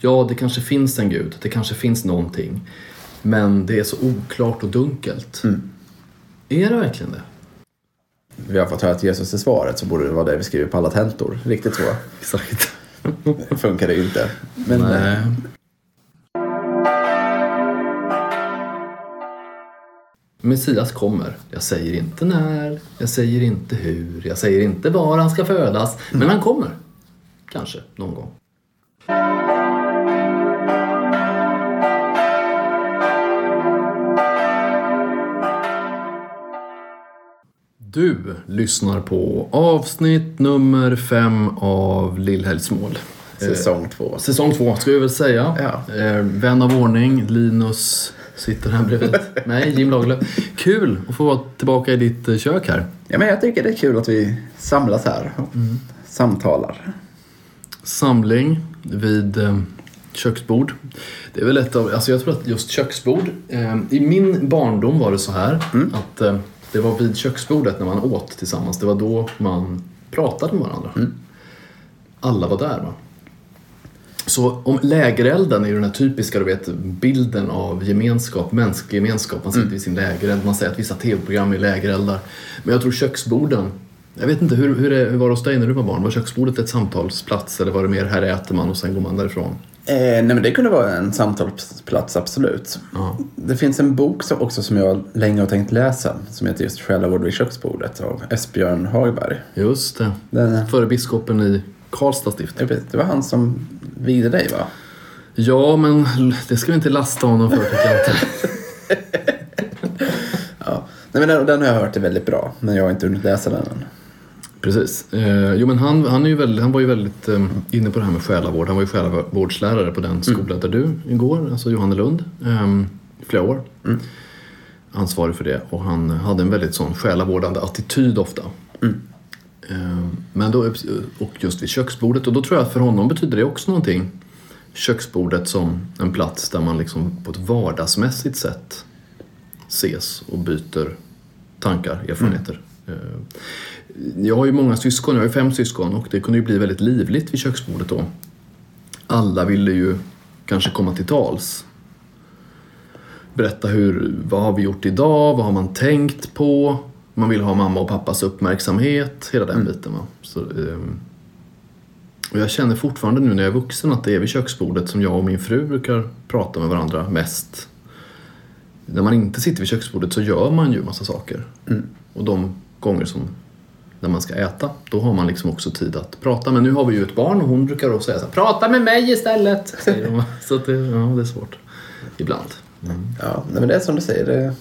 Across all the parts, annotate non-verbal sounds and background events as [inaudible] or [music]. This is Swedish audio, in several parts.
ja, det kanske finns en gud, det kanske finns någonting. Men det är så oklart och dunkelt. Är det verkligen det? Vi har fått höra att Jesus är svaret så borde det vara det vi skriver på alla tentor. Riktigt så [laughs] Exakt. funkar det inte. Men Nej. eh, Messias kommer. Jag säger inte när, jag säger inte hur, jag säger inte var han ska födas. Men han kommer. Kanske, någon gång. Du lyssnar på avsnitt nummer fem av Lillhelgsmål. säsong två. Säsong två ska vi väl säga. Ja. Eh, vän av ordning, Linus sitter här bredvid [laughs] mig, Jim Lagerlöf. Kul att få vara tillbaka i ditt eh, kök här. Ja, men jag tycker det är kul att vi samlas här och samtalar. Samling vid eh, köksbord. Det är väl ett av, alltså jag tror att just köksbord, eh, i min barndom var det så här att eh, det var vid köksbordet när man åt tillsammans, det var då man pratade med varandra. Alla var där va. Så om lägerelden är ju den här typiska du vet, bilden av gemenskap, mänsklig gemenskap. Man sitter vid sin lägereld, man säger att vissa tv-program är lägereldar. Men jag tror köksborden, jag vet inte, hur, hur, är, hur var det hos dig när du var barn? Var köksbordet ett samtalsplats eller var det mer här äter man och sen går man därifrån? Eh, nej, men det kunde vara en samtalsplats, absolut. Ja. Det finns en bok som, också som jag länge har tänkt läsa som heter just Själavård vid köksbordet av Esbjörn Hagberg. Just det. Den, Före biskopen i Karlstad stift. det var han som vigde dig va? Ja, men det ska vi inte lasta honom för tycker jag inte. [laughs] Ja. Nej, men den, den har jag hört är väldigt bra men jag har inte hunnit läsa den än. Precis. Eh, jo, men han, han, är ju väldigt, han var ju väldigt eh, inne på det här med själavård. Han var ju själavårdslärare på den skola där du går, alltså Johannelund, eh, i flera år. Ansvarig för det och han hade en väldigt sån själavårdande attityd ofta. Eh, men då, och just vid köksbordet och då tror jag att för honom betyder det också någonting. Köksbordet som en plats där man liksom på ett vardagsmässigt sätt ses och byter tankar, erfarenheter. Eh, Jag har ju många syskon, jag har ju fem syskon och det kunde ju bli väldigt livligt vid köksbordet då. Alla ville ju kanske komma till tals. Berätta hur, vad har vi gjort idag, vad har man tänkt på? Man vill ha mamma och pappas uppmärksamhet, hela den biten. Va? Så, ehm, och jag känner fortfarande nu när jag är vuxen att det är vid köksbordet som jag och min fru brukar prata med varandra mest. När man inte sitter vid köksbordet så gör man ju massa saker. Och de gånger som när man ska äta, då har man liksom också tid att prata. Men nu har vi ju ett barn och hon brukar också säga så här, Prata med mig istället! [laughs] Säger hon. så det, ja, det är svårt. Ibland. Ja, nej, men det är som du säger. Det,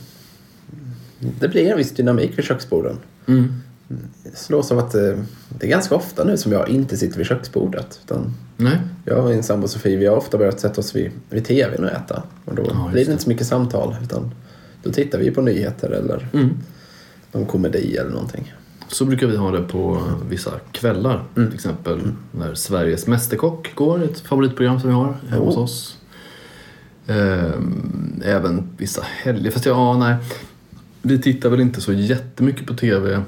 det blir en viss dynamik vid köksborden. Mm. Det slås av att det, det är ganska ofta nu som jag inte sitter vid köksbordet. Utan Nej. jag och min sambo Sofie, vi har ofta börjat sätta oss vid, vid tvn och äta. Och då Ja, blir det det. inte så mycket samtal. Utan då tittar vi på nyheter eller Mm. Någon komedi eller någonting. Så brukar vi ha det på vissa kvällar. Till exempel när Sveriges Mästerkock går, ett favoritprogram som vi har hemma hos Oh. oss. Ehm, Även vissa helger. Fast ja, nej. Vi tittar väl inte så jättemycket på TV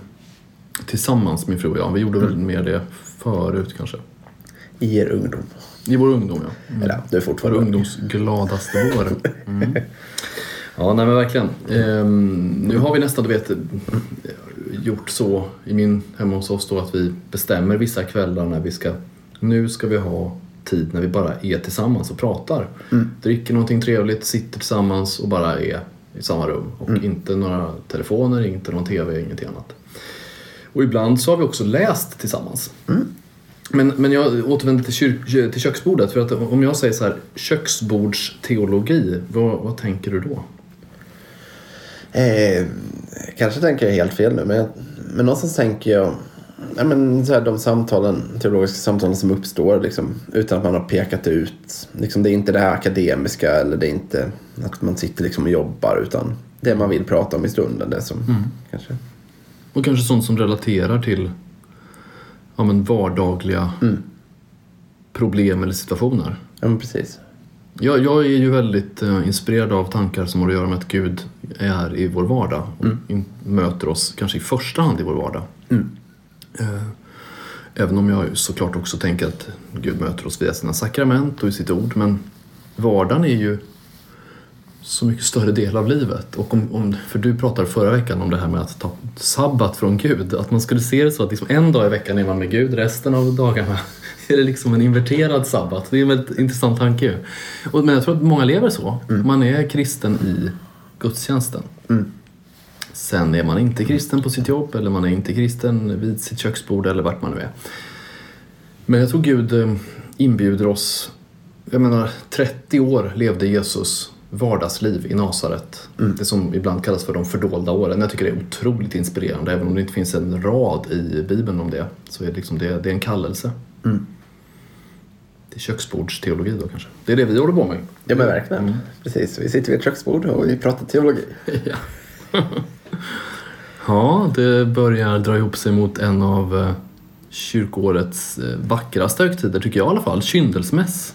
tillsammans min fru och jag. Vi gjorde väl mer det förut kanske. I er ungdom. I vår ungdom ja. Mm. Eller du är Vår fortfarande ung. ungdoms gladaste år. [laughs] Mm. Ja, nej men verkligen. Ehm, nu har vi nästan, du vet, gjort så i min hemma hos oss då att vi bestämmer vissa kvällar när vi ska, nu ska vi ha tid när vi bara är tillsammans och pratar. Dricker någonting trevligt, sitter tillsammans och bara är i samma rum. Och inte några telefoner, inte någon TV, ingenting annat. Och ibland så har vi också läst tillsammans. Men, men jag återvänder till, kyr, till köksbordet. För att om jag säger så här, köksbordsteologi, vad, vad tänker du då? Eh, kanske tänker jag helt fel nu, men, jag, men någonstans tänker jag ja, men så här, de samtalen, teologiska samtalen som uppstår liksom, utan att man har pekat ut. Liksom, det är inte det här akademiska eller det är inte att man sitter liksom och jobbar utan det man vill prata om i stunden. Det som kanske... Och kanske sånt som relaterar till ja, men vardagliga problem eller situationer. Ja, men precis. Jag, jag är ju väldigt eh, inspirerad av tankar som har att göra med att Gud är i vår vardag och in, möter oss kanske i första hand i vår vardag. Eh, Även om jag såklart också tänker att Gud möter oss via sina sakrament och i sitt ord. Men vardagen är ju så mycket större del av livet. Och om, om, för du pratade förra veckan om det här med att ta sabbat från Gud. Att man skulle se det så att liksom en dag i veckan är man med Gud, resten av dagarna [laughs] är det liksom en inverterad sabbat. Det är en väldigt intressant tanke ju. Och, men jag tror att många lever så. Man är kristen i gudstjänsten. Sen är man inte kristen på sitt jobb eller man är inte kristen vid sitt köksbord eller vart man nu är. Men jag tror Gud eh, inbjuder oss. Jag menar, 30 år levde Jesus vardagsliv i Nasaret. Det som ibland kallas för de fördolda åren. Jag tycker det är otroligt inspirerande. Även om det inte finns en rad i Bibeln om det. Så är det, liksom det, det är en kallelse. Till köksbordsteologi då kanske. Det är det vi håller på med. Ja men verkligen. Precis, vi sitter vid ett köksbord och vi pratar teologi. [laughs] Ja. ja, det börjar dra ihop sig mot en av eh, kyrkårets eh, vackraste högtider, tycker jag i alla fall. Kyndelsmäss.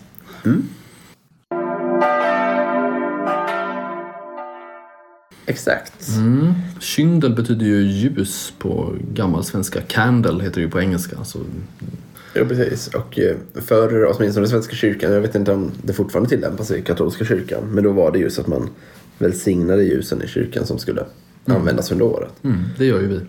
Exakt. Mm. Kyndel betyder ju ljus på gammalsvenska. Candle heter det ju på engelska. Så, Ja, precis. Och eh, för åtminstone den svenska kyrkan, jag vet inte om det fortfarande tillämpas i katolska kyrkan, men då var det just att man välsignade ljusen i kyrkan som skulle användas under året. mm, det gör ju vi.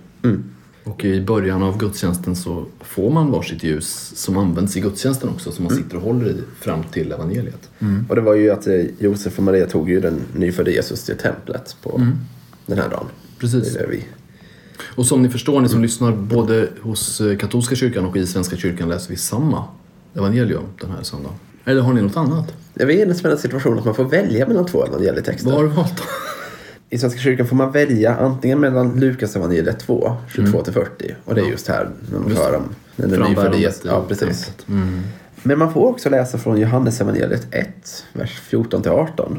Och i början av gudstjänsten så får man varsitt ljus som används i gudstjänsten också, som man sitter och håller i fram till evangeliet. Och det var ju att eh, Josef och Maria tog ju den nyfödde Jesus till templet på den här dagen. Precis. Det är det vi. Och som ni förstår, ni som lyssnar, både hos eh, katolska kyrkan och i Svenska kyrkan läser vi samma evangelium den här söndagen. Eller har ni något annat? Ja, vi är i den spännande situationen att man får välja mellan två evangelietexter. Vad har du valt då? I Svenska kyrkan får man välja antingen mellan Lukas evangeliet 2, 22-40 och det är just här när man hör om den nyfödde Jesus. Ja, precis. Mm. Men man får också läsa från Johannes evangeliet 1, vers 14-18.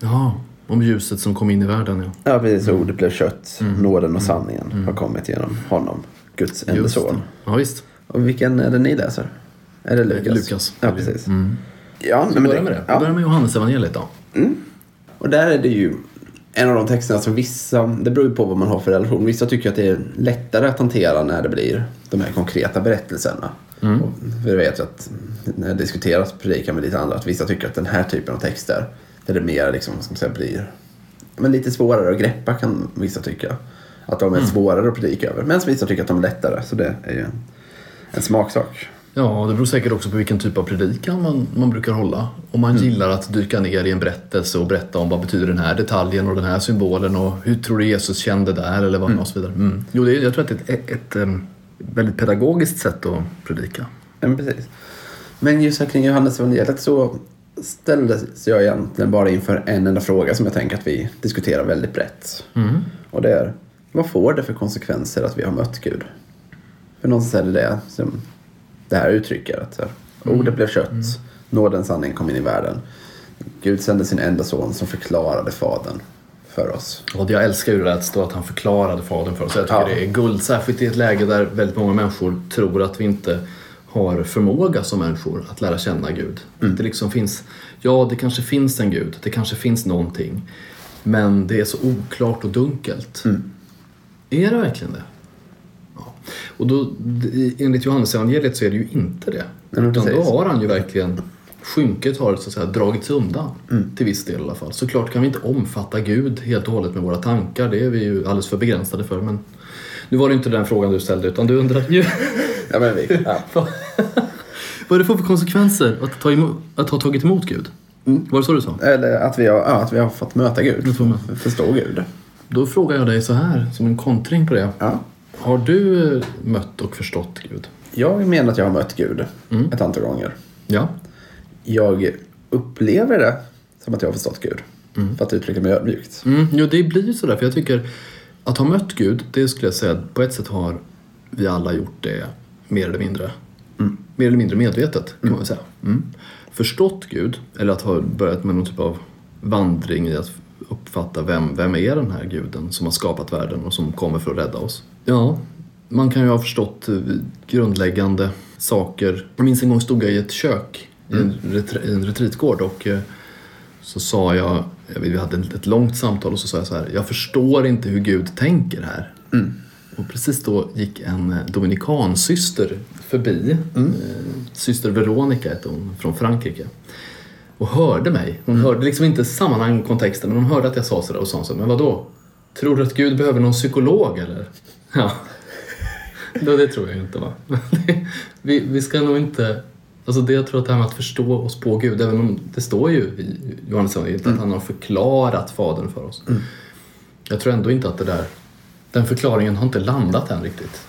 Ja, om ljuset som kom in i världen ja. Ja, precis. Ordet blev kött, nåden och sanningen har kommit genom honom, Guds enda son. Ja, visst. Och vilken är det ni läser? Är det Lukas? Lukas. Ja, precis. Mm. Ja, Vi men börjar med det. Ja. börjar med Johannes evangeliet då. Och där är det ju en av de texterna som vissa, det beror ju på vad man har för relation. Vissa tycker att det är lättare att hantera när det blir de här konkreta berättelserna. Och vi vet ju att när jag diskuterat predikan med lite andra att vissa tycker att den här typen av texter där det mer liksom, man säga, blir men lite svårare att greppa kan vissa tycka. Att de är svårare att predika över. Medan vissa tycker att de är lättare. Så det är ju en, en smaksak. Ja, det beror säkert också på vilken typ av predikan man, man brukar hålla. Om man gillar att dyka ner i en berättelse och berätta om vad betyder den här detaljen och den här symbolen och hur tror du Jesus kände där eller vad och så vidare. Mm. Jo, det är, jag tror att det är ett, ett, ett, väldigt pedagogiskt sätt att predika. Ja, men precis. Men just här kring Johannes evangeliet så ställdes jag egentligen bara inför en enda fråga som jag tänker att vi diskuterar väldigt brett. Och det är, vad får det för konsekvenser att vi har mött Gud? För någonstans är det det som det här uttrycker. Att här, ordet blev kött, nådens sanning kom in i världen. Gud sände sin enda son som förklarade Fadern för oss. Och jag älskar ju det att står att han förklarade Fadern för oss. Jag tycker Ja. det är guld, särskilt i ett läge där väldigt många människor tror att vi inte har förmåga som människor att lära känna Gud. Att det liksom finns, ja det kanske finns en Gud, det kanske finns någonting. Men det är så oklart och dunkelt. Är det verkligen det? Ja. Och då, enligt Johannes evangeliet så är det ju inte det. Utan då har han ju verkligen Skynket har så att säga dragits undan till viss del i alla fall. Såklart kan vi inte omfatta Gud helt och hållet med våra tankar. Det är vi ju alldeles för begränsade för. Men nu var det inte den frågan du ställde utan du undrade ju [laughs] Ja, men vi, ja. [laughs] vad det får för konsekvenser att, ta emot, att ha tagit emot Gud. Var det så du sa? Eller att vi, har, ja, att vi har fått möta Gud, får möta. förstå Gud. Då frågar jag dig så här som en kontring på det. Ja. Har du eh, mött och förstått Gud? Jag menar att jag har mött Gud ett antal gånger. Ja. Jag upplever det som att jag har förstått Gud. För att uttrycka mig ödmjukt. Mm, jo, det blir ju sådär. För jag tycker att ha mött Gud, det skulle jag säga på ett sätt har vi alla gjort det mer eller mindre. Mer eller mindre medvetet kan man väl säga. Mm. Förstått Gud, eller att ha börjat med någon typ av vandring i att uppfatta vem, vem är den här guden som har skapat världen och som kommer för att rädda oss. Ja, man kan ju ha förstått eh, grundläggande saker. Jag minns en gång stod jag i ett kök i en, retr- i en retreatgård och eh, så sa jag, vet, vi hade ett långt samtal och så sa jag så här, jag förstår inte hur Gud tänker här. Och precis då gick en eh, dominikansyster förbi. Eh, syster Veronica hette hon, från Frankrike. Och hörde mig. Hon hörde liksom inte sammanhang och kontexten, men hon hörde att jag sa sådär och sa så. Men vad då? Tror du att Gud behöver någon psykolog eller? [laughs] Ja. Då, det tror jag inte va. [laughs] vi, vi ska nog inte... Alltså det jag tror att det här med att förstå oss på Gud, även om det står ju i Johannes evangeliet att han har förklarat Fadern för oss. Jag tror ändå inte att det där, den förklaringen har inte landat än riktigt.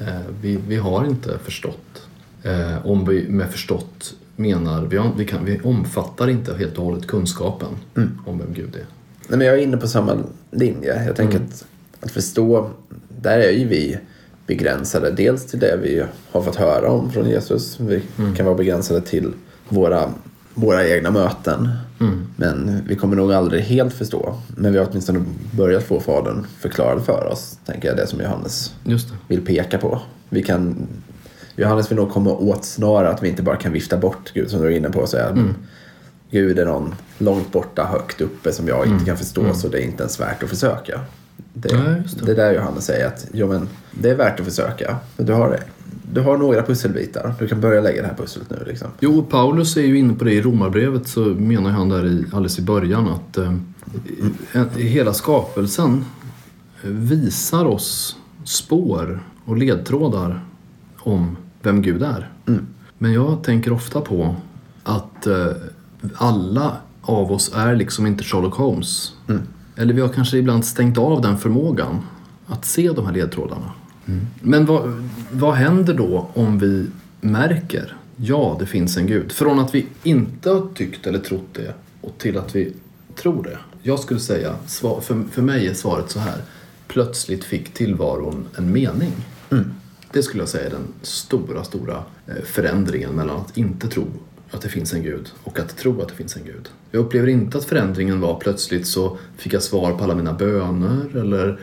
Eh, vi, vi har inte förstått. Eh, om vi med förstått menar, vi, vi, kan, vi omfattar inte helt och hållet kunskapen om vem Gud är. Nej, men jag är inne på samma linje. Jag tänker att, att förstå, där är ju vi begränsade. Dels till det vi har fått höra om från Jesus. Vi kan vara begränsade till våra, våra egna möten. Men vi kommer nog aldrig helt förstå. Men vi har åtminstone börjat få Fadern förklarad för oss. Tänker jag, det som Johannes det. vill peka på. Vi kan, Johannes vill nog komma åt snarare att vi inte bara kan vifta bort Gud som du är inne på och säga mm. Gud är någon långt borta, högt uppe som jag inte kan förstå så det är inte ens värt att försöka. Det, Nej, det. det är där Johannes säger att jo, men, det är värt att försöka. Du har, du har några pusselbitar. Du kan börja lägga det här pusslet nu. Liksom. Jo, Paulus är ju inne på det i Romarbrevet så menar han där i, alldeles i början att eh, en- hela skapelsen visar oss spår och ledtrådar om vem Gud är. Men jag tänker ofta på att eh, alla av oss är liksom inte Sherlock Holmes. Eller vi har kanske ibland stängt av den förmågan att se de här ledtrådarna. Men vad, vad händer då om vi märker, ja det finns en gud. Från att vi inte har tyckt eller trott det och till att vi tror det. Jag skulle säga, för, för mig är svaret så här. Plötsligt fick tillvaron en mening. Det skulle jag säga är den stora, stora eh, förändringen mellan att inte tro att det finns en gud och att tro att det finns en gud. Jag upplever inte att förändringen var plötsligt så fick jag svar på alla mina böner eller,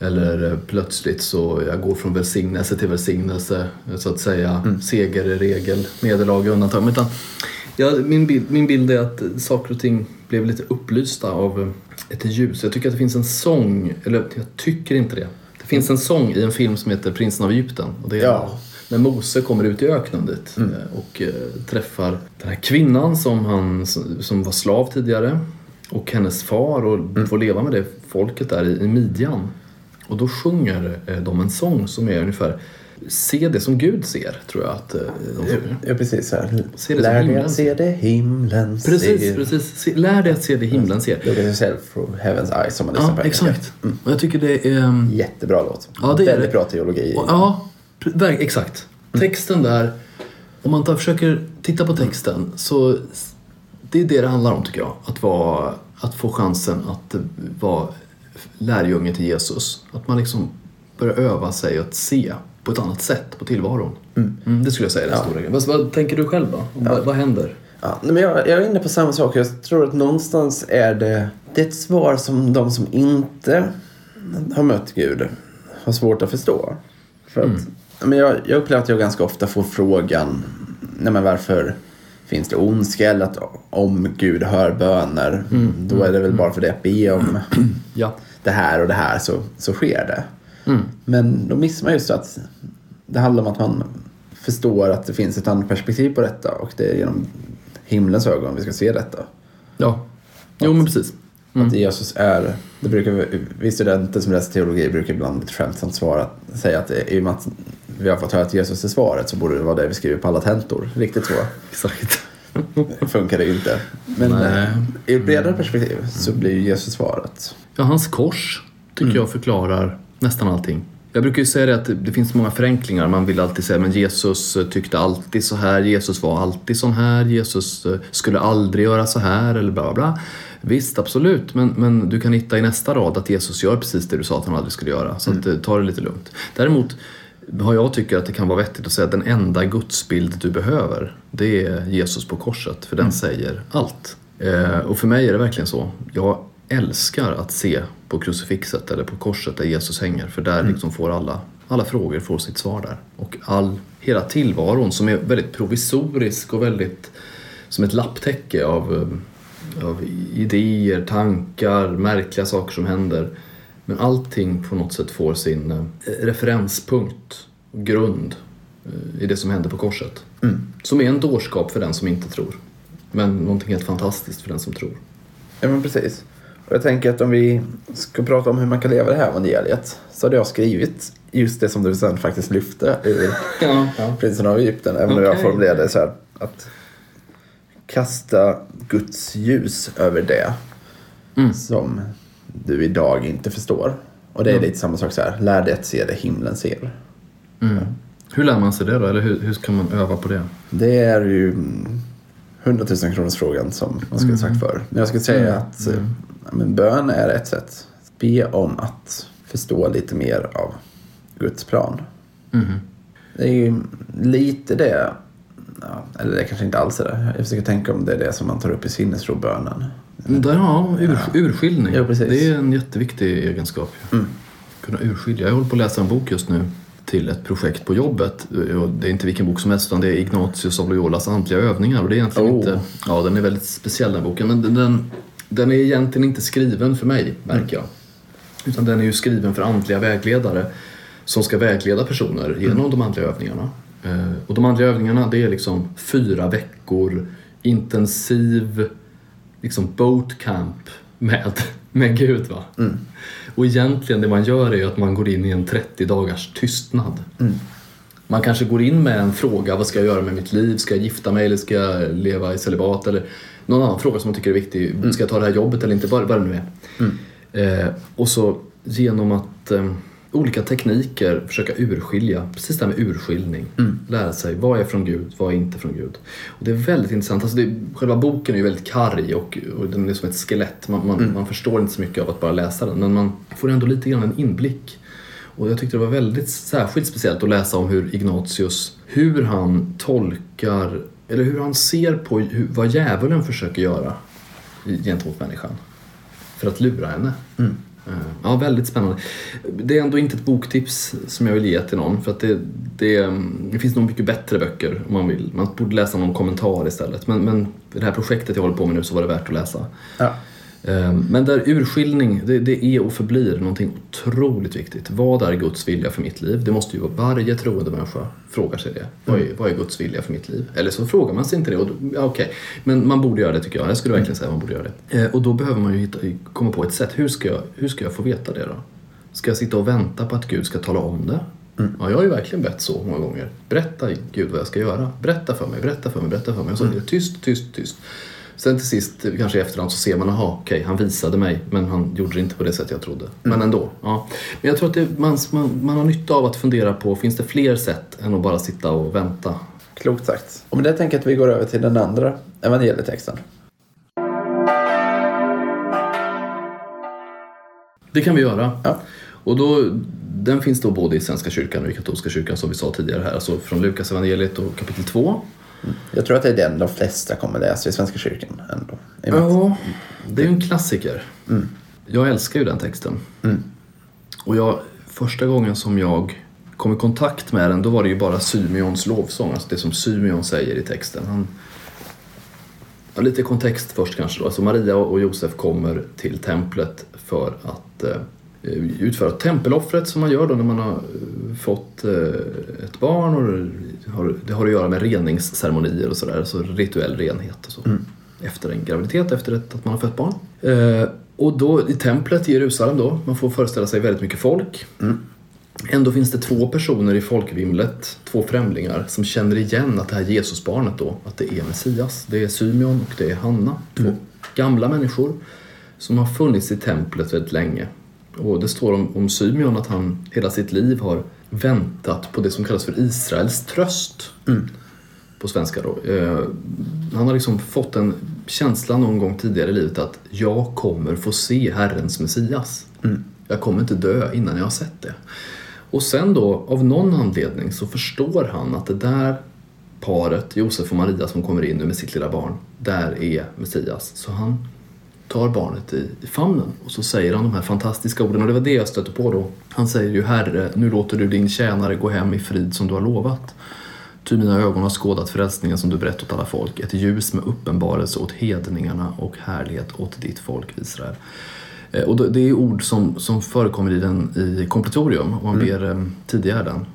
eller plötsligt så jag går från välsignelse till välsignelse så att säga. Seger är regel, nederlag är undantag. Utan, ja, min, bild, min bild är att saker och ting blev lite upplysta av ett ljus. Jag tycker att det finns en sång, eller jag tycker inte det. Det finns en sång i en film som heter Prinsen av Egypten. Och det är Ja. När Mose kommer ut i öknen dit eh, och eh, träffar den här kvinnan som, han, som var slav tidigare och hennes far och får leva med det folket där i, i Midjan. Och då sjunger eh, de en sång som är ungefär Se det som Gud ser, tror jag att de sjunger. Ja, precis. Så här. Se det Lär dig att se det himlen Precis, ser. precis. Se, lär dig att se det himlen ser. Look at yourself through heaven's eyes som man lyssnar Ja, på exakt. Och jag tycker det är... ehm, Jättebra låt. Ja, det är Väldigt det. bra teologi. Och, ja, exakt. Texten där, om man tar, försöker titta på texten så det är det det handlar om tycker jag. Att, vara, att få chansen att eh, vara lärjunge till Jesus. Att man liksom börjar öva sig att se på ett annat sätt på tillvaron. Mm, det skulle jag säga är den stora grejen. Vad, vad tänker du själv då? Vad, vad händer? Ja, men jag, jag är inne på samma sak. Jag tror att någonstans är det, det är ett svar som de som inte har mött Gud har svårt att förstå. För att, men jag, jag upplever att jag ganska ofta får frågan nej, men varför finns det ondska eller att om Gud hör böner då är det väl bara för det att be om [clears throat] Ja. det här och det här så, så sker det. Men då missar man just att det handlar om att man förstår att det finns ett annat perspektiv på detta och det är genom himlens ögon vi ska se detta. Ja. Jo men precis. Att Jesus är, det brukar vi, studenter som läser teologi brukar ibland lite skämtsamt svara, säga att i och med att vi har fått höra att Jesus är svaret så borde det vara det vi skriver på alla tentor. Riktigt så [laughs] Exakt. funkar det inte. Men Nej. eh, i ett bredare perspektiv så blir ju Jesus svaret. Ja, hans kors tycker jag förklarar nästan allting. Jag brukar ju säga det att det, finns många förenklingar. Man vill alltid säga men Jesus eh, tyckte alltid så här, Jesus var alltid sån här, Jesus eh, skulle aldrig göra så här eller bla bla bla. Visst, absolut, men, men du kan hitta i nästa rad att Jesus gör precis det du sa att han aldrig skulle göra. Så att, eh, ta det lite lugnt. Däremot har jag tycker att det kan vara vettigt att säga att den enda gudsbild du behöver det är Jesus på korset, för den säger allt. Eh, och för mig är det verkligen så. Jag älskar att se på krucifixet eller på korset där Jesus hänger, för där liksom får alla, alla frågor får sitt svar där. Och all, hela tillvaron som är väldigt provisorisk och väldigt som ett lapptäcke av, eh, av idéer, tankar, märkliga saker som händer. Men allting på något sätt får sin eh, referenspunkt, grund eh, i det som hände på korset. Mm. Som är en dårskap för den som inte tror. Men någonting helt fantastiskt för den som tror. Ja, men precis. Och jag tänker att om vi ska prata om hur man kan leva det här evangeliet så hade jag skrivit just det som du sen faktiskt lyfte ur Ja, ja. Prinsen av Egypten. Även om jag Okej. formulerade det så här. Att kasta Guds ljus över det Mm. som du idag inte förstår. Och det är Mm. lite samma sak så här. Lär dig att se det himlen ser. Mm. Hur lär man sig det då? Eller hur, hur ska man öva på det? Det är ju mm, 100 000 kronors frågan som man skulle sagt förr. Men jag skulle säga Mm. att ja, men bön är ett sätt. Be om att förstå lite mer av Guds plan. Mhm. Det är ju lite det, ja, eller det kanske inte alls är det. Jag försöker tänka om det är det som man tar upp i sinnesrobönen. Där, ja, ur, urskiljning. Ja, det är en jätteviktig egenskap. Mm. Kunna urskilja. Jag håller på att läsa en bok just nu till ett projekt på jobbet. Det är inte vilken bok som helst utan det är Ignatius av Loyolas andliga övningar. Och det är egentligen Oh. inte, ja den är väldigt speciell den boken. Men den, den, den är egentligen inte skriven för mig märker jag. Utan den är ju skriven för andliga vägledare som ska vägleda personer genom de andliga övningarna. Eh, Och de andliga övningarna det är liksom fyra veckor intensiv liksom boatcamp med, med Gud. Va? Och egentligen det man gör är att man går in i en 30 dagars tystnad. Man kanske går in med en fråga, vad ska jag göra med mitt liv? Ska jag gifta mig eller ska jag leva i celibat? Eller någon annan fråga som man tycker är viktig. Ska jag ta det här jobbet eller inte? Vad, vad det nu är. Eh, och så genom att eh, olika tekniker försöka urskilja, precis det här med urskiljning. Lära sig vad är från Gud, vad är inte från Gud. Och det är väldigt intressant. Alltså det, själva boken är ju väldigt karg och, och den är som ett skelett. Man, man, man förstår inte så mycket av att bara läsa den men man får ändå lite grann en inblick. Och jag tyckte det var väldigt särskilt speciellt att läsa om hur Ignatius, hur han tolkar, eller hur han ser på hur, vad djävulen försöker göra gentemot människan. För att lura henne. Eh, Eh, ja, väldigt spännande. Det är ändå inte ett boktips som jag vill ge till någon för att det, det, det finns nog mycket bättre böcker om man vill. Man borde läsa någon kommentar istället. Men, men det här projektet jag håller på med nu så var det värt att läsa. Ja. Eh, Men där urskiljning, det, det är och förblir någonting otroligt viktigt. Vad är Guds vilja för mitt liv? Det måste ju vara varje troende människa frågar sig det. Vad är, vad är Guds vilja för mitt liv? Eller så frågar man sig inte det. Och ja, okej. Men man borde göra det tycker jag. Jag skulle verkligen säga att man borde göra det. Eh, Och då behöver man ju hitta, komma på ett sätt. Hur ska, jag, hur ska jag få veta det då? Ska jag sitta och vänta på att Gud ska tala om det? Ja, jag har ju verkligen bett så många gånger. Berätta Gud vad jag ska göra. Berätta för mig, berätta för mig, berätta för mig. Och så är det tyst, tyst, tyst. Sen till sist, kanske i efterhand, så ser man, aha, okej, han visade mig, men han gjorde det inte på det sätt jag trodde. Men ändå. Ja. Men jag tror att det, man, man, man har nytta av att fundera på, finns det fler sätt än att bara sitta och vänta? Klokt sagt. Och med det tänker jag att vi går över till den andra evangelietexten. Det kan vi göra. Ja. Och då, den finns då både i Svenska kyrkan och i katolska kyrkan som vi sa tidigare här, alltså från Lukas evangeliet och kapitel 2. Jag tror att det är den de flesta kommer läsa i Svenska kyrkan ändå. Ja, det är ju en klassiker. Jag älskar ju den texten. Och jag, första gången som jag kom i kontakt med den, då var det ju bara Symeons lovsång, alltså det som Symeon säger i texten. Han, ja, lite kontext först kanske då. Alltså Maria och Josef kommer till templet för att eh, utföra tempeloffret som man gör då när man har eh, fått eh, ett barn och det har, att göra med reningsceremonier och sådär, alltså rituell renhet och så. Efter en graviditet, efter att man har fött barn. Eh, och då i templet i Jerusalem då, man får föreställa sig väldigt mycket folk. Ändå finns det två personer i folkvimlet, två främlingar, som känner igen att det här Jesusbarnet då, att det är Messias. Det är Symeon och det är Hanna, två gamla människor som har funnits i templet väldigt länge. Och det står om, om Symeon att han hela sitt liv har väntat på det som kallas för Israels tröst. På svenska då. Eh, han har liksom fått en känsla någon gång tidigare i livet att jag kommer få se Herrens Messias. Jag kommer inte dö innan jag har sett det. Och sen då, av någon anledning, så förstår han att det där paret, Josef och Maria som kommer in nu med sitt lilla barn, där är Messias. Så han tar barnet i, i famnen och så säger han de här fantastiska orden och det var det jag stötte på då. Han säger ju Herre, nu låter du din tjänare gå hem i frid som du har lovat. Ty mina ögon har skådat frälsningen som du berättat åt alla folk, ett ljus med uppenbarelse åt hedningarna och härlighet åt ditt folk Israel. Eh, Och det är ord som, som förekommer i, den, i kompletorium, om man ber eh, tidigare den.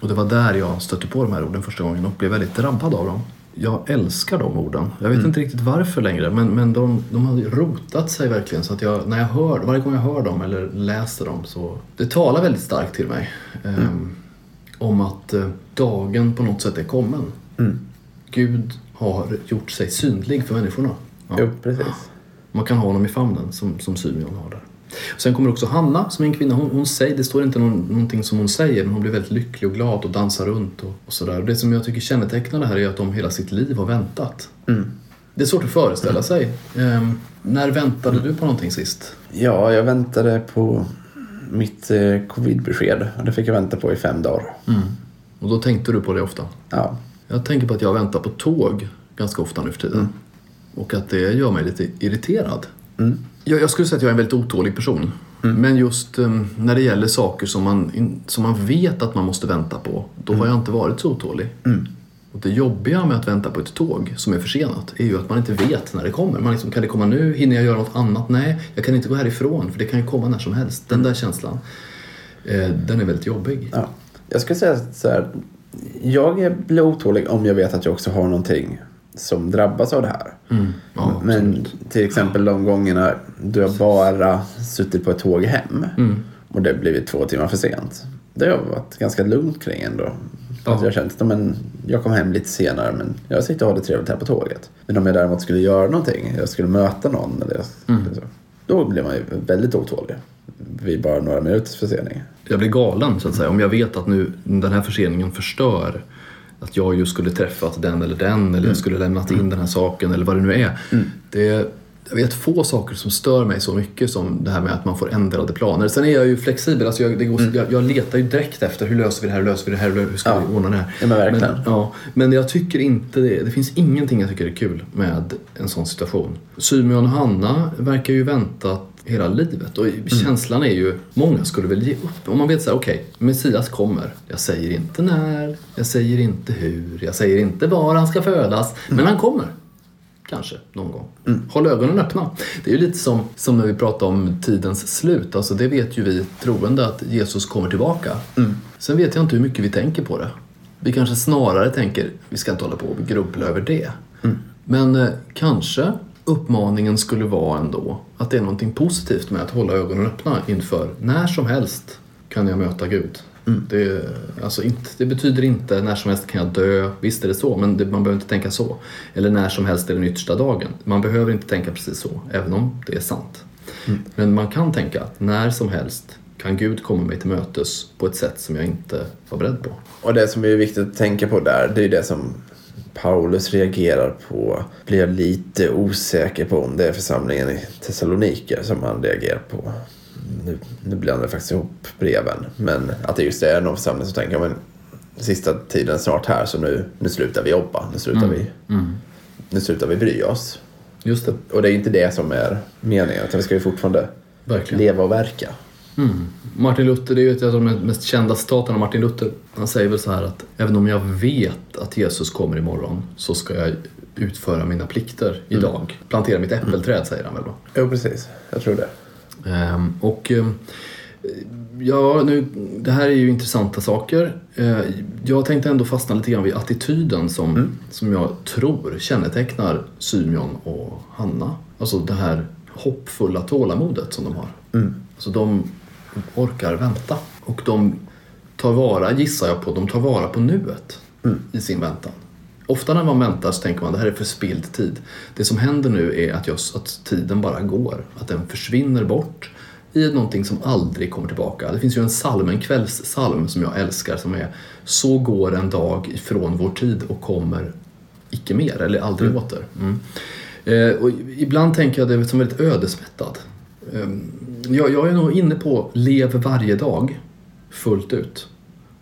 Och det var där jag stötte på de här orden första gången och blev väldigt drabbad av dem. Jag älskar de orden. Jag vet inte riktigt varför längre men, men de, de har rotat sig verkligen så att jag, när jag hör, varje gång jag hör dem eller läser dem så det talar väldigt starkt till mig. ehm, om att eh, dagen på något sätt är kommen. Gud har gjort sig synlig för människorna. Ja. Jo, precis. Man kan ha honom i famnen som, som Symeon har där. Sen kommer också Hanna som är en kvinna. Hon, hon säger, det står inte någon, någonting som hon säger men hon blir väldigt lycklig och glad och dansar runt och, och sådär. Det som jag tycker kännetecknar det här är att de hela sitt liv har väntat. Det är svårt att föreställa sig. Ehm, när väntade du på någonting sist? Ja, jag väntade på mitt eh, covidbesked. Och det fick jag vänta på i fem dagar. Och då tänkte du på det ofta? Ja. Jag tänker på att jag väntar på tåg ganska ofta nu för tiden. Och att det gör mig lite irriterad. Jag, jag skulle säga att jag är en väldigt otålig person. Men just um, när det gäller saker som man, som man vet att man måste vänta på, då har jag inte varit så otålig. Och det jobbiga med att vänta på ett tåg som är försenat är ju att man inte vet när det kommer. Man liksom, kan det komma nu? Hinner jag göra något annat? Nej, jag kan inte gå härifrån för det kan ju komma när som helst. Den där känslan, eh, den är väldigt jobbig. ja. Jag skulle säga så här. Jag blir otålig om jag vet att jag också har någonting som drabbas av det här. Ja, Men till exempel de gångerna du har bara suttit på ett tåg hem och det blivit två timmar för sent. Det har jag varit ganska lugnt kring ändå. Att Ja. jag har känt att men, jag kom hem lite senare men jag sitter och har det trevligt här på tåget. Men om jag däremot skulle göra någonting, jag skulle möta någon eller så, då blir man ju väldigt otålig. Vid bara några minuters försening. jag blir galen så att säga. Om jag vet att nu den här förseningen förstör att jag ju skulle träffat den eller den eller jag skulle lämnat in den här saken eller vad det nu är. Det, jag vet få saker som stör mig så mycket som det här med att man får ändrade planer. Sen är jag ju flexibel. Alltså jag, går, jag, jag letar ju direkt efter hur löser vi det här, hur löser vi det här, hur ska Ja. vi ordna det här. Ja, men verkligen. Men, ja, men jag tycker inte det. Det finns ingenting jag tycker är kul med en sån situation. Symeon och Hanna verkar ju vänta hela livet och känslan är ju, många skulle väl ge upp. Om man vet såhär, okej, Messias kommer. Jag säger inte när, jag säger inte hur, jag säger inte var han ska födas, men han kommer. Kanske, någon gång. Håll ögonen öppna. Det är ju lite som, som när vi pratar om tidens slut. Alltså det vet ju vi troende att Jesus kommer tillbaka. Sen vet jag inte hur mycket vi tänker på det. Vi kanske snarare tänker, vi ska inte hålla på och grubbla över det. Men eh, kanske uppmaningen skulle vara ändå att det är någonting positivt med att hålla ögonen öppna inför när som helst kan jag möta Gud. Det, alltså inte, det betyder inte när som helst kan jag dö, visst är det så, men det, man behöver inte tänka så. Eller när som helst är den yttersta dagen. Man behöver inte tänka precis så, även om det är sant. Men man kan tänka att när som helst kan Gud komma mig till mötes på ett sätt som jag inte var beredd på. Och det som är viktigt att tänka på där, det är det som Paulus reagerar på. Blir jag lite osäker på om det är församlingen i Thessaloniker som han reagerar på. Nu, nu blandar jag faktiskt ihop breven. Men att det just är någon församling som tänker, men sista tiden är snart här så nu, nu slutar vi jobba. Nu slutar, vi, nu slutar vi bry oss. Just det, Och det är inte det som är meningen, utan vi ska ju fortfarande verkligen. leva och verka. Mm. Martin Luther, det är ju ett av de mest kända citaten av Martin Luther. Han säger väl så här att även om jag vet att Jesus kommer imorgon så ska jag utföra mina plikter idag. Plantera mitt äppelträd säger han väl då. Jo, precis. Jag tror det. Ehm, och ehm, ja, nu, det här är ju intressanta saker. Eh, jag tänkte ändå fastna lite grann vid attityden som, som jag tror kännetecknar Symeon och Hanna. Alltså det här hoppfulla tålamodet som de har. Alltså de orkar vänta och de tar vara, gissar jag på, de tar vara på nuet i sin väntan. Ofta när man väntar så tänker man det här är förspilld tid. Det som händer nu är att, just, att tiden bara går, att den försvinner bort i någonting som aldrig kommer tillbaka. Det finns ju en psalm, en kvällssalm som jag älskar som är Så går en dag ifrån vår tid och kommer icke mer eller aldrig åter. Mm. Eh, och ibland tänker jag det som väldigt ödesmättad. Eh, jag, jag är nog inne på lev varje dag fullt ut.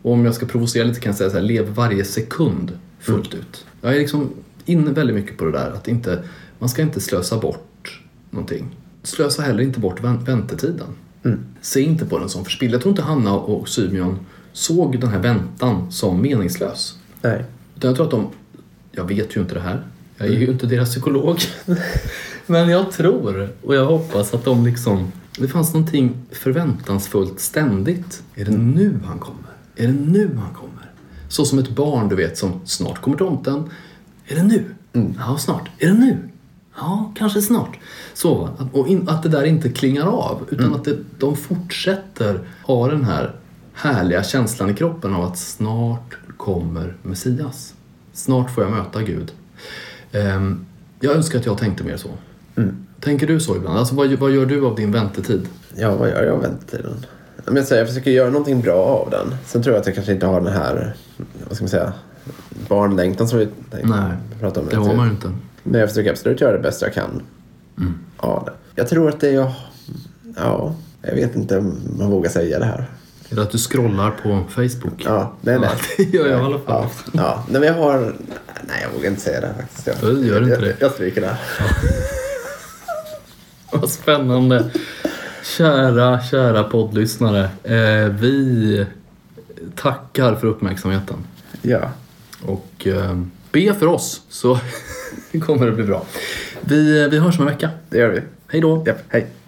Och om jag ska provocera lite kan jag säga så här, lev varje sekund fullt ut. Jag är liksom inne väldigt mycket på det där att inte, man ska inte slösa bort någonting. Slösa heller inte bort vänt- väntetiden. Se inte på den som förspilld. Jag tror inte Hanna och Symeon såg den här väntan som meningslös. Nej. Utan jag tror att de, jag vet ju inte det här, jag är ju inte deras psykolog. [laughs] Men jag tror och jag hoppas att de liksom, det fanns någonting förväntansfullt ständigt. Är det nu han kommer? Är det nu han kommer? Så som ett barn, du vet, som snart kommer tomten. Är det nu? Ja, snart. Är det nu? Ja, kanske snart. Så, och in, att det där inte klingar av, utan att det, de fortsätter ha den här härliga känslan i kroppen av att snart kommer Messias. Snart får jag möta Gud. Ehm, jag önskar att jag tänkte mer så. Tänker du så ibland? Alltså, vad, vad gör du av din väntetid? Ja, vad gör jag av väntetiden? Men jag, säger, jag försöker göra någonting bra av den. Sen tror jag att jag kanske inte har den här, vad ska man säga, barnlängtan som vi tänkte Nej, prata om. Det har man ju inte. Men jag försöker absolut göra det bästa jag kan av det. Jag tror att det är jag... Ja, jag vet inte om man vågar säga det här. Är det att du scrollar på Facebook? Ja, nej, nej. Ja, [laughs] det gör jag i alla fall. Ja, ja. Nej, men jag har... Nej, jag vågar inte säga det faktiskt. Jag, Ja, gör inte jag, det. Jag, jag stryker det. [laughs] Vad spännande. Kära, kära poddlyssnare. Eh, vi tackar för uppmärksamheten. Ja. Och eh, be för oss så [laughs] kommer det bli bra. Vi, vi hörs om en vecka. Det gör vi. Hej då. Japp, hej.